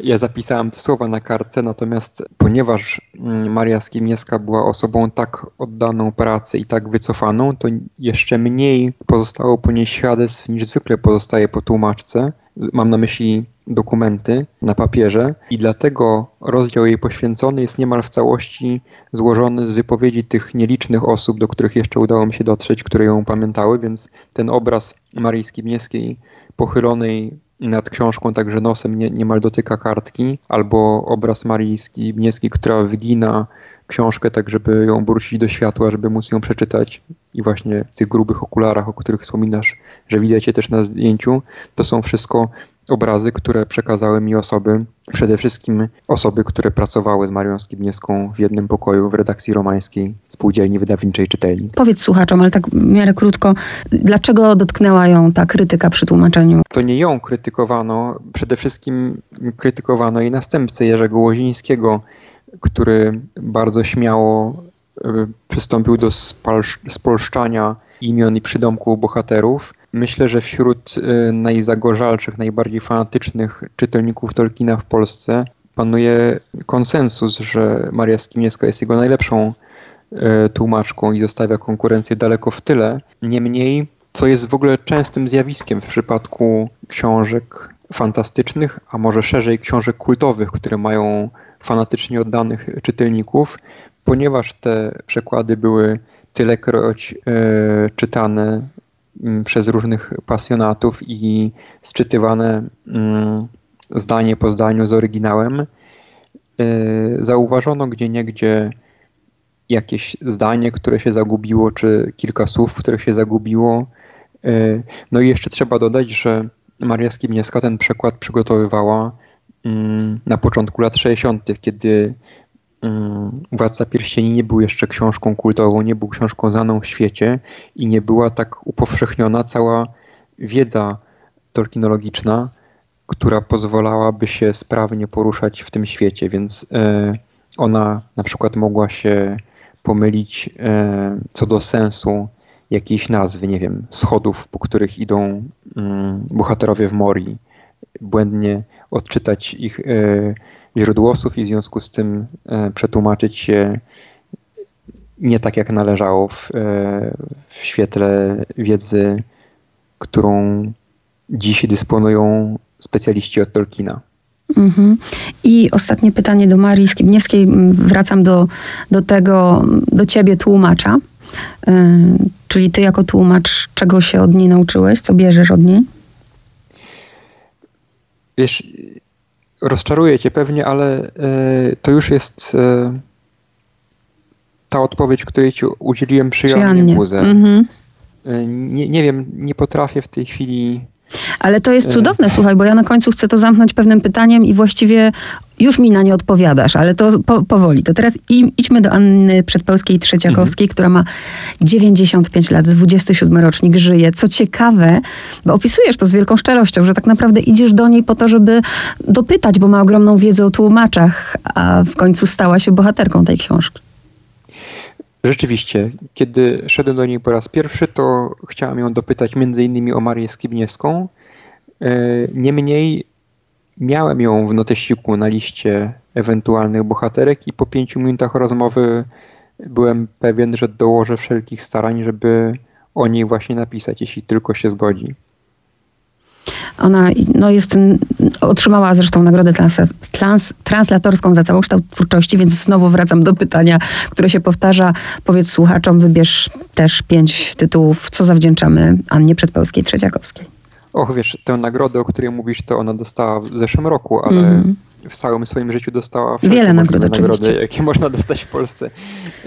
ja zapisałem te słowa na kartce, natomiast ponieważ mm, Maria Skimniewska była osobą tak oddaną pracy i tak wycofaną, to jeszcze mniej pozostało po niej świadectw niż zwykle pozostaje po tłumaczce. Mam na myśli dokumenty na papierze i dlatego rozdział jej poświęcony jest niemal w całości złożony z wypowiedzi tych nielicznych osób, do których jeszcze udało mi się dotrzeć, które ją pamiętały, więc ten obraz Marii Skibniewskiej pochylonej nad książką także nosem nie, niemal dotyka kartki, albo obraz Marii Skibniewskiej, która wygina książkę tak, żeby ją obrócić do światła, żeby móc ją przeczytać i właśnie w tych grubych okularach, o których wspominasz, że widać je też na zdjęciu, to są wszystko obrazy, które przekazały mi osoby, przede wszystkim osoby, które pracowały z Marią Skibniewską w jednym pokoju w redakcji romańskiej Spółdzielni Wydawniczej Czytelni.
Powiedz słuchaczom, ale tak w miarę krótko, dlaczego dotknęła ją ta krytyka przy tłumaczeniu?
To nie ją krytykowano, przede wszystkim krytykowano jej następcę Jerzego Łozińskiego, który bardzo śmiało e, przystąpił do spolszczania imion i przydomków bohaterów Myślę, że wśród y, najzagorzalszych, najbardziej fanatycznych czytelników Tolkiena w Polsce panuje konsensus, że Maria Skimniewska jest jego najlepszą y, tłumaczką i zostawia konkurencję daleko w tyle. Niemniej, co jest w ogóle częstym zjawiskiem w przypadku książek fantastycznych, a może szerzej książek kultowych, które mają fanatycznie oddanych czytelników, ponieważ te przekłady były tylekroć y, czytane przez różnych pasjonatów i sczytywane mm, zdanie po zdaniu z oryginałem, y, zauważono gdzie niegdzie jakieś zdanie, które się zagubiło, czy kilka słów, które się zagubiło. Y, no i jeszcze trzeba dodać, że Maria Skibniewska ten przekład przygotowywała mm, na początku lat 60., kiedy Mm, Władca Pierścieni nie był jeszcze książką kultową, nie był książką znaną w świecie i nie była tak upowszechniona cała wiedza tolkienologiczna, która pozwalałaby się sprawnie poruszać w tym świecie, więc e, ona na przykład mogła się pomylić e, co do sensu jakiejś nazwy, nie wiem, schodów, po których idą mm, bohaterowie w Mori, błędnie odczytać ich e, źródłosłów i w związku z tym e, przetłumaczyć się nie tak jak należało w, e, w świetle wiedzy, którą dziś dysponują specjaliści od Tolkiena.
Mhm. I ostatnie pytanie do Marii Skibniewskiej. Wracam do, do tego, do ciebie tłumacza. E, czyli ty jako tłumacz, czego się od niej nauczyłeś? Co bierzesz od niej?
Wiesz, rozczaruję cię pewnie, ale e, to już jest e, ta odpowiedź, której ci udzieliłem przy Joannie Buze. Mhm. E, nie, nie wiem, nie potrafię w tej chwili
ale to jest cudowne, słuchaj, bo ja na końcu chcę to zamknąć pewnym pytaniem i właściwie już mi na nie odpowiadasz, ale to po, powoli. To teraz idźmy do Anny Przedpełskiej-Trzeciakowskiej, mhm. która ma 95 lat, 27 rocznik, żyje. Co ciekawe, bo opisujesz to z wielką szczerością, że tak naprawdę idziesz do niej po to, żeby dopytać, bo ma ogromną wiedzę o tłumaczach, a w końcu stała się bohaterką tej książki.
Rzeczywiście, kiedy szedłem do niej po raz pierwszy, to chciałem ją dopytać między innymi o Marię Skibniewską. E, niemniej miałem ją w notesiku na liście ewentualnych bohaterek i po pięciu minutach rozmowy byłem pewien, że dołożę wszelkich starań, żeby o niej właśnie napisać, jeśli tylko się zgodzi.
Ona no jest, otrzymała zresztą nagrodę trans, trans, translatorską za całokształt twórczości, więc znowu wracam do pytania, które się powtarza. Powiedz słuchaczom, wybierz też pięć tytułów, co zawdzięczamy Annie Przedpełskiej-Trzeciakowskiej.
Och, wiesz, tę nagrodę, o której mówisz, to ona dostała w zeszłym roku, ale mm. w całym swoim życiu dostała
wiele nagród, nagrody,
jakie można dostać w Polsce.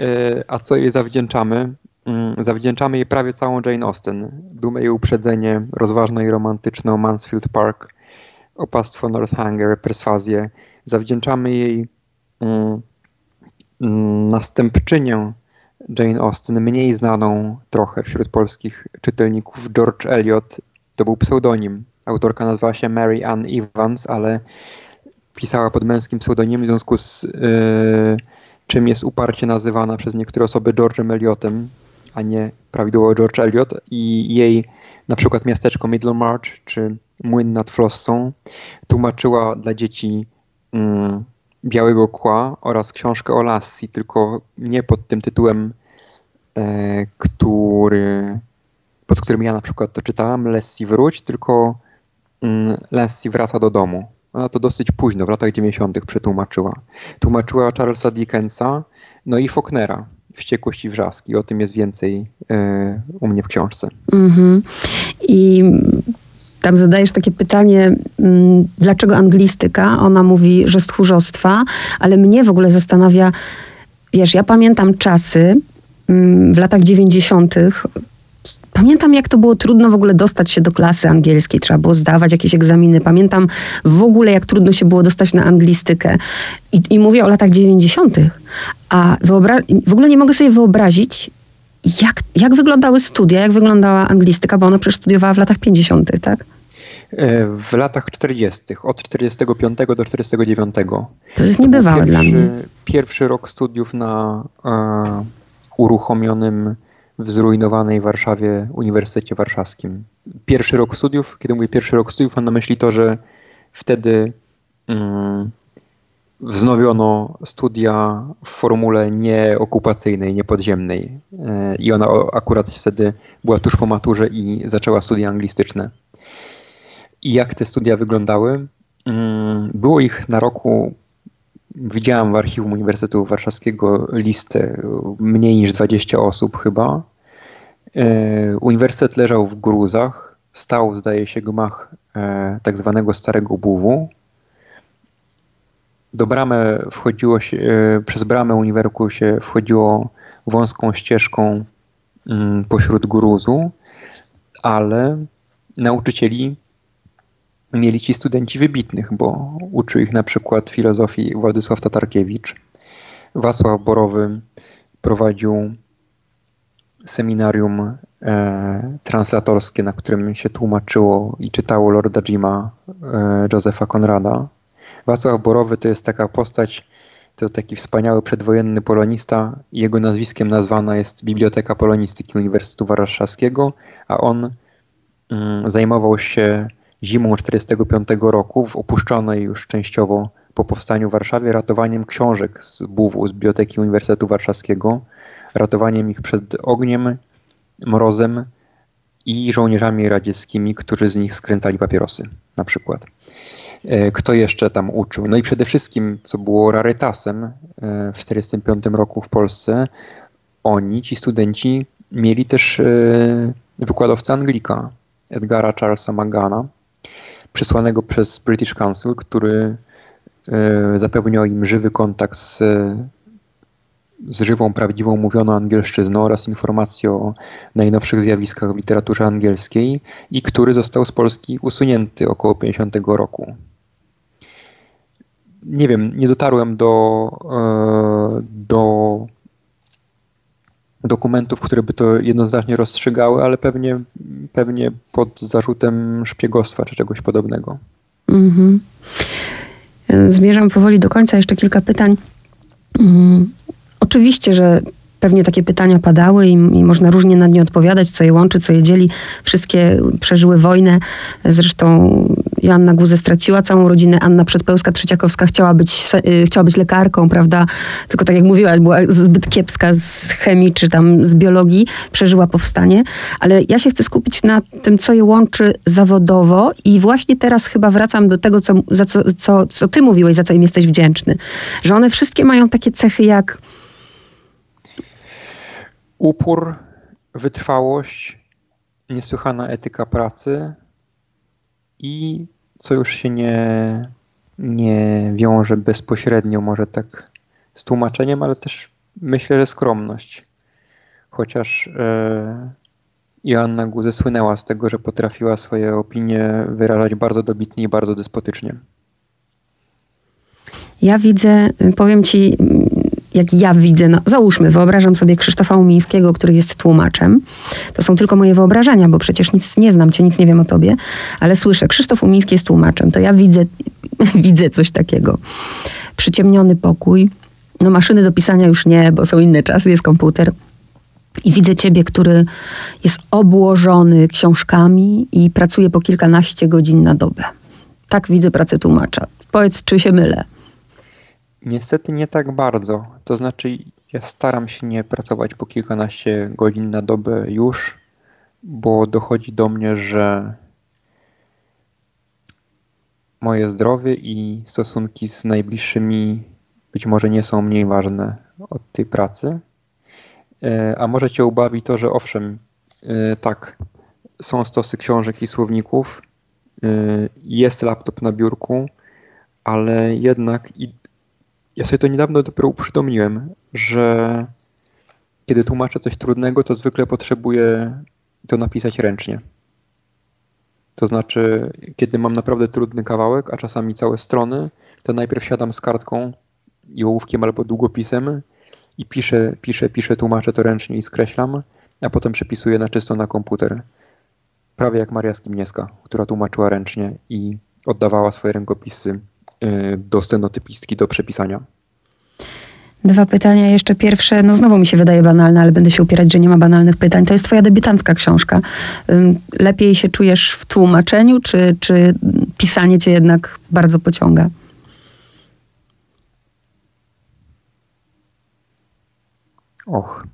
E, a co jej zawdzięczamy? Mm, zawdzięczamy jej prawie całą Jane Austen. Dumę i uprzedzenie, rozważne i romantyczne Mansfield Park, opastwo Northanger, perswazję. Zawdzięczamy jej mm, następczynię Jane Austen, mniej znaną trochę wśród polskich czytelników, George Eliot. To był pseudonim. Autorka nazywała się Mary Ann Evans, ale pisała pod męskim pseudonimem w związku z yy, czym jest uparcie nazywana przez niektóre osoby George'em Eliotem, a nie prawidłowo George Eliot i jej na przykład miasteczko Middlemarch czy Młyn nad Flossą tłumaczyła dla dzieci mm, Białego Kła oraz książkę o Lassie, tylko nie pod tym tytułem, e, który, pod którym ja na przykład to czytałem, Lassie wróć, tylko mm, Lassie wraca do domu. Ona to dosyć późno, w latach 90. przetłumaczyła. Tłumaczyła Charlesa Dickensa, no i Faulknera, Wściekłość i Wrzaski. O tym jest więcej e, u mnie w książce.
Mhm. I tam zadajesz takie pytanie, mm, dlaczego anglistyka? Ona mówi, że z tchórzostwa, ale mnie w ogóle zastanawia, wiesz, ja pamiętam czasy mm, w latach 90., Pamiętam, jak to było trudno w ogóle dostać się do klasy angielskiej. Trzeba było zdawać jakieś egzaminy. Pamiętam w ogóle, jak trudno się było dostać na anglistykę. I, i mówię o latach 90. A w ogóle nie mogę sobie wyobrazić, jak, jak wyglądały studia, jak wyglądała anglistyka, bo ona przecież studiowała w latach 50., tak?
E, w latach 40., od 45 do 49.
To jest niebywałe dla mnie.
Pierwszy rok studiów na e, uruchomionym w zrujnowanej Warszawie Uniwersytecie Warszawskim. Pierwszy rok studiów, kiedy mówię pierwszy rok studiów, mam na myśli to, że wtedy mm, wznowiono studia w formule nieokupacyjnej, niepodziemnej. E, I ona akurat wtedy była tuż po maturze i zaczęła studia anglistyczne. I jak te studia wyglądały? Mm, było ich na roku Widziałem w archiwum Uniwersytetu Warszawskiego listę mniej niż 20 osób chyba. E, uniwersytet leżał w gruzach. Stał, zdaje się, gmach e, tak zwanego Starego Buwu. Do bramy wchodziło się, e, przez bramę uniwerku się wchodziło wąską ścieżką mm, pośród gruzu, ale nauczycieli mieli ci studenci wybitnych, bo uczył ich na przykład filozofii Władysław Tatarkiewicz. Wacław Borowy prowadził seminarium e, translatorskie, na którym się tłumaczyło i czytało Lorda Jima e, Konrada. Wacław Borowy to jest taka postać, to taki wspaniały przedwojenny polonista. Jego nazwiskiem nazwana jest Biblioteka Polonistyki Uniwersytetu Warszawskiego, a on mm, zajmował się zimą 1945 roku w opuszczonej już częściowo po powstaniu w Warszawie ratowaniem książek z BUW, z Biblioteki Uniwersytetu Warszawskiego, ratowaniem ich przed ogniem, mrozem i żołnierzami radzieckimi, którzy z nich skręcali papierosy na przykład. E, kto jeszcze tam uczył? No i przede wszystkim, co było rarytasem e, w 1945 roku w Polsce, oni, ci studenci, mieli też e, wykładowcę Anglika, Edgara Charlesa Magana, przysłanego przez British Council, który zapewniał im żywy kontakt z, z żywą, prawdziwą, mówioną angielszczyzną oraz informacje o najnowszych zjawiskach w literaturze angielskiej i który został z Polski usunięty około 50 roku. Nie wiem, nie dotarłem do, e, do dokumentów, które by to jednoznacznie rozstrzygały, ale pewnie, pewnie pod zarzutem szpiegostwa czy czegoś podobnego. Mhm.
Zmierzam powoli do końca. Jeszcze kilka pytań. Mhm. Oczywiście, że Pewnie takie pytania padały i, i, można różnie na nie odpowiadać, co je łączy, co je dzieli. Wszystkie przeżyły wojnę. Zresztą Joanna Guzę straciła całą rodzinę. Anna Przedpełska-Trzeciakowska chciała być, y, chciała być lekarką, prawda? Tylko tak jak mówiła, była zbyt kiepska z chemii czy tam z biologii. Przeżyła powstanie. Ale ja się chcę skupić na tym, co je łączy zawodowo i właśnie teraz chyba wracam do tego, co, co, co ty mówiłeś, za co im jesteś wdzięczny. Że one wszystkie mają takie cechy jak
upór, wytrwałość, niesłychana etyka pracy i co już się nie, nie wiąże bezpośrednio może tak z tłumaczeniem, ale też myślę, że skromność. Chociaż e, Joanna Guze słynęła z tego, że potrafiła swoje opinie wyrażać bardzo dobitnie i bardzo despotycznie.
Ja widzę, powiem ci, jak ja widzę, no, załóżmy, wyobrażam sobie Krzysztofa Umińskiego, który jest tłumaczem. To są tylko moje wyobrażenia, bo przecież nic nie znam cię, nic nie wiem o tobie, ale słyszę, Krzysztof Umiński jest tłumaczem, to ja widzę, widzę coś takiego. Przyciemniony pokój, no maszyny do pisania już nie, bo są inne czasy, jest komputer. I widzę ciebie, który jest obłożony książkami i pracuje po kilkanaście godzin na dobę. Tak widzę pracę tłumacza. Powiedz, czy się mylę?
Niestety nie tak bardzo. To znaczy, ja staram się nie pracować po kilkanaście godzin na dobę już, bo dochodzi do mnie, że moje zdrowie i stosunki z najbliższymi być może nie są mniej ważne od tej pracy. E, a może cię ubawi to, że owszem, e, tak, są stosy książek i słowników, e, jest laptop na biurku, ale jednak i ja sobie to niedawno dopiero uprzytomniłem, że kiedy tłumaczę coś trudnego, to zwykle potrzebuję to napisać ręcznie. To znaczy, kiedy mam naprawdę trudny kawałek, a czasami całe strony, to najpierw siadam z kartką i ołówkiem albo długopisem i piszę, piszę, piszę, tłumaczę to ręcznie i skreślam, a potem przepisuję na czysto na komputer. Prawie jak Maria Skimnieska, która tłumaczyła ręcznie i oddawała swoje rękopisy do stenotypistki do przepisania.
Dwa pytania. Jeszcze pierwsze, no znowu mi się wydaje banalne, ale będę się upierać, że nie ma banalnych pytań. To jest twoja debiutancka książka. Lepiej się czujesz w tłumaczeniu, czy, czy pisanie cię jednak bardzo pociąga?
Och.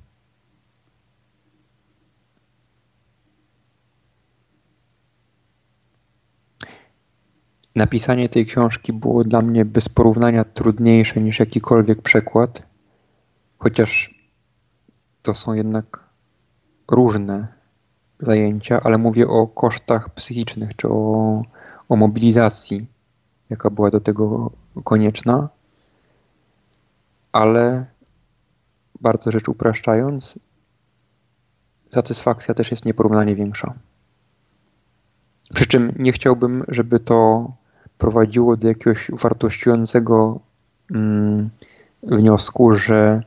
Napisanie tej książki było dla mnie bez porównania trudniejsze niż jakikolwiek przekład, chociaż to są jednak różne zajęcia, ale mówię o kosztach psychicznych czy o, o mobilizacji, jaka była do tego konieczna, ale bardzo rzecz upraszczając, satysfakcja też jest nieporównanie większa. Przy czym nie chciałbym, żeby to prowadziło do jakiegoś wartościującego mm, wniosku, że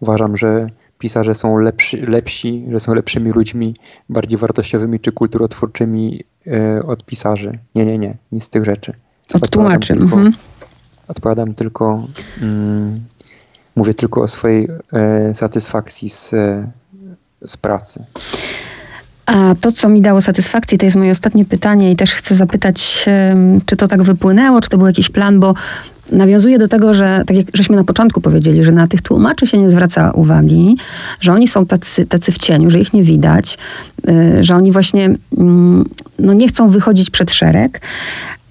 uważam, że pisarze są lepsi, lepsi, że są lepszymi ludźmi, bardziej wartościowymi czy kulturotwórczymi e, od pisarzy. Nie, nie, nie, nic z tych rzeczy.
Od tłumaczy. Tylko, mhm.
Odpowiadam tylko mm, Mówię tylko o swojej e, satysfakcji z, e, z pracy.
A to, co mi dało satysfakcję, to jest moje ostatnie pytanie i też chcę zapytać, czy to tak wypłynęło, czy to był jakiś plan, bo nawiązuje do tego, że tak jak żeśmy na początku powiedzieli, że na tych tłumaczy się nie zwraca uwagi, że oni są tacy, tacy w cieniu, że ich nie widać, e, że oni właśnie mm, no, nie chcą wychodzić przed szereg,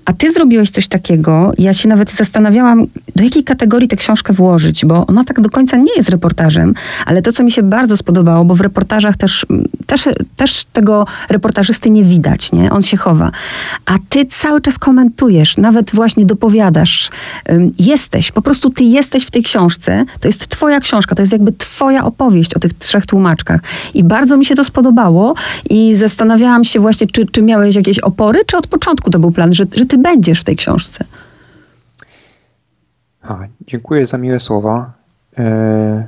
a ty zrobiłeś coś takiego, ja się nawet zastanawiałam, do jakiej kategorii tę książkę włożyć, bo ona tak do końca nie jest reportażem, ale to, co mi się bardzo spodobało, bo w reportażach też, też, też tego reportażysty nie widać, nie? On się chowa. A ty cały czas komentujesz, nawet właśnie dopowiadasz. Jesteś, po prostu ty jesteś w tej książce, to jest twoja książka, to jest jakby twoja opowieść o tych trzech tłumaczkach. I bardzo mi się to spodobało i zastanawiałam się właśnie, czy, czy miałeś jakieś opory, czy od początku to był plan, że, że ty będziesz w tej książce.
A, dziękuję za miłe słowa. E,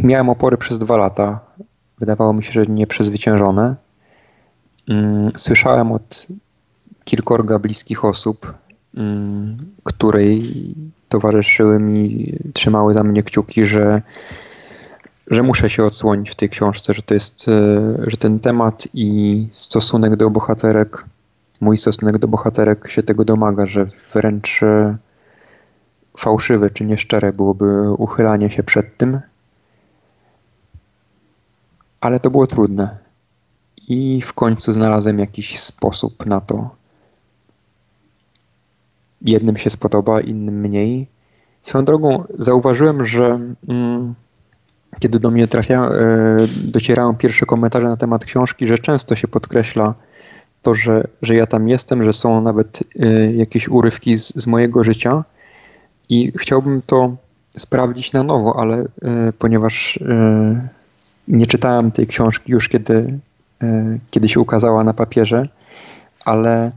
miałem opory przez dwa lata. Wydawało mi się, że nieprzezwyciężone. Mm, słyszałem od kilkorga bliskich osób, mm, której towarzyszyły mi, trzymały za mnie kciuki, że, że muszę się odsłonić w tej książce, że to jest, e, że ten temat i stosunek do bohaterek mój stosunek do bohaterek się tego domaga, że wręcz e, fałszywe czy nieszczere byłoby uchylanie się przed tym. Ale to było trudne. I w końcu znalazłem jakiś sposób na to. Jednym się spodoba, innym mniej. Swoją drogą zauważyłem, że mm, kiedy do mnie trafia, e, docierają pierwsze komentarze na temat książki, że często się podkreśla to, że, że ja tam jestem, że są nawet y, jakieś urywki z, z mojego życia i chciałbym to sprawdzić na nowo, ale y, ponieważ y, nie czytałem tej książki już kiedy, kiedy się ukazała na papierze, ale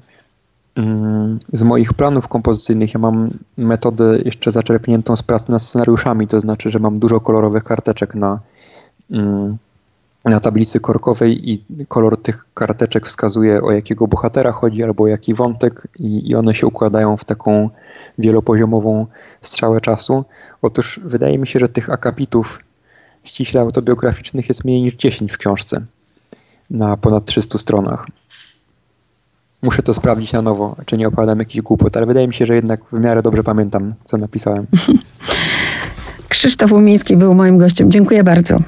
z moich planów kompozycyjnych ja mam metodę jeszcze zaczerpniętą z pracy nad scenariuszami, to znaczy, że mam dużo kolorowych karteczek na, na tablicy korkowej i kolor tych karteczek wskazuje o jakiego bohatera chodzi albo jaki wątek i, i one się układają w taką wielopoziomową strzałę czasu. Otóż wydaje mi się, że tych akapitów ściśle autobiograficznych jest mniej niż 10 w książce na ponad 300 stronach. Muszę to sprawdzić na nowo, czy nie opowiadam jakiś głupot, ale wydaje mi się, że jednak w miarę dobrze pamiętam, co napisałem.
Krzysztof Umiński był moim gościem. Dziękuję bardzo.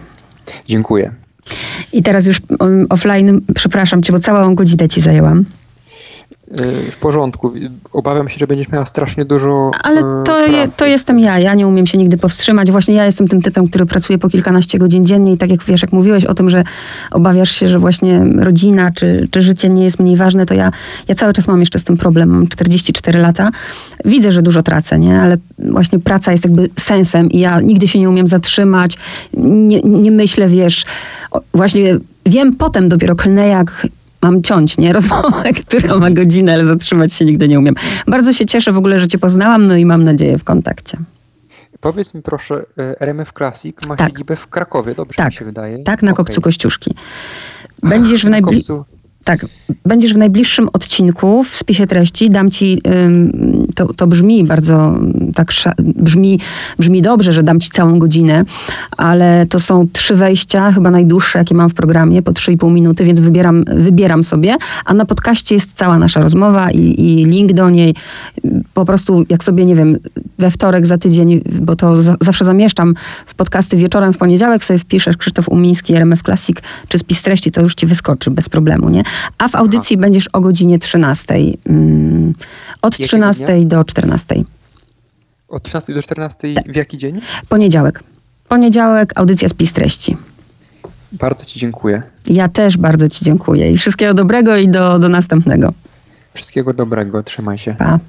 Dziękuję.
I teraz już um, offline, przepraszam cię, bo całą godzinę ci zajęłam.
Y, w porządku. Obawiam się, że będziesz miała strasznie dużo.
Ale to, je, to jestem ja. Ja nie umiem się nigdy powstrzymać. Właśnie ja jestem tym typem, który pracuje po kilkanaście godzin dziennie i tak jak wiesz, jak mówiłeś o tym, że obawiasz się, że właśnie rodzina czy, czy życie nie jest mniej ważne, to ja, ja cały czas mam jeszcze z tym problem. Mam 44 lata. Widzę, że dużo tracę, nie? Ale właśnie praca jest jakby sensem i ja nigdy się nie umiem zatrzymać. Nie, nie myślę, wiesz, właśnie wiem potem dopiero klnę, jak mam ciąć, nie? Rozmowę, która ma godzinę, ale zatrzymać się nigdy nie umiem. Bardzo się cieszę w ogóle, że cię poznałam, no i mam nadzieję w kontakcie.
Powiedz mi proszę, e, RMF Classic ma tak. siedzibę w Krakowie, dobrze
tak.
mi się wydaje?
Tak, na okay. Kopcu Kościuszki. Będziesz w najbliższym... Tak, będziesz w najbliższym odcinku w spisie treści. Dam ci, to, to brzmi bardzo tak, brzmi, brzmi dobrze, że dam ci całą godzinę, ale to są trzy wejścia, chyba najdłuższe, jakie mam w programie, po 3,5 minuty, więc wybieram, wybieram sobie, a na podcaście jest cała nasza rozmowa i, i link do niej. Po prostu, jak sobie, nie wiem, we wtorek za tydzień, bo to za, zawsze zamieszczam w podcasty wieczorem w poniedziałek, sobie wpiszesz Krzysztof Umiński, RMF Classic, czy spis treści, to już ci wyskoczy bez problemu, nie? a w audycji Aha. będziesz o godzinie 13. Mm, od 13 do 14.
Od 13 do 14 tak. w jaki dzień?
Poniedziałek. Poniedziałek, audycja spis treści.
Bardzo Ci dziękuję.
Ja też bardzo Ci dziękuję i wszystkiego dobrego i do, do następnego.
Wszystkiego dobrego, trzymaj się.
Pa.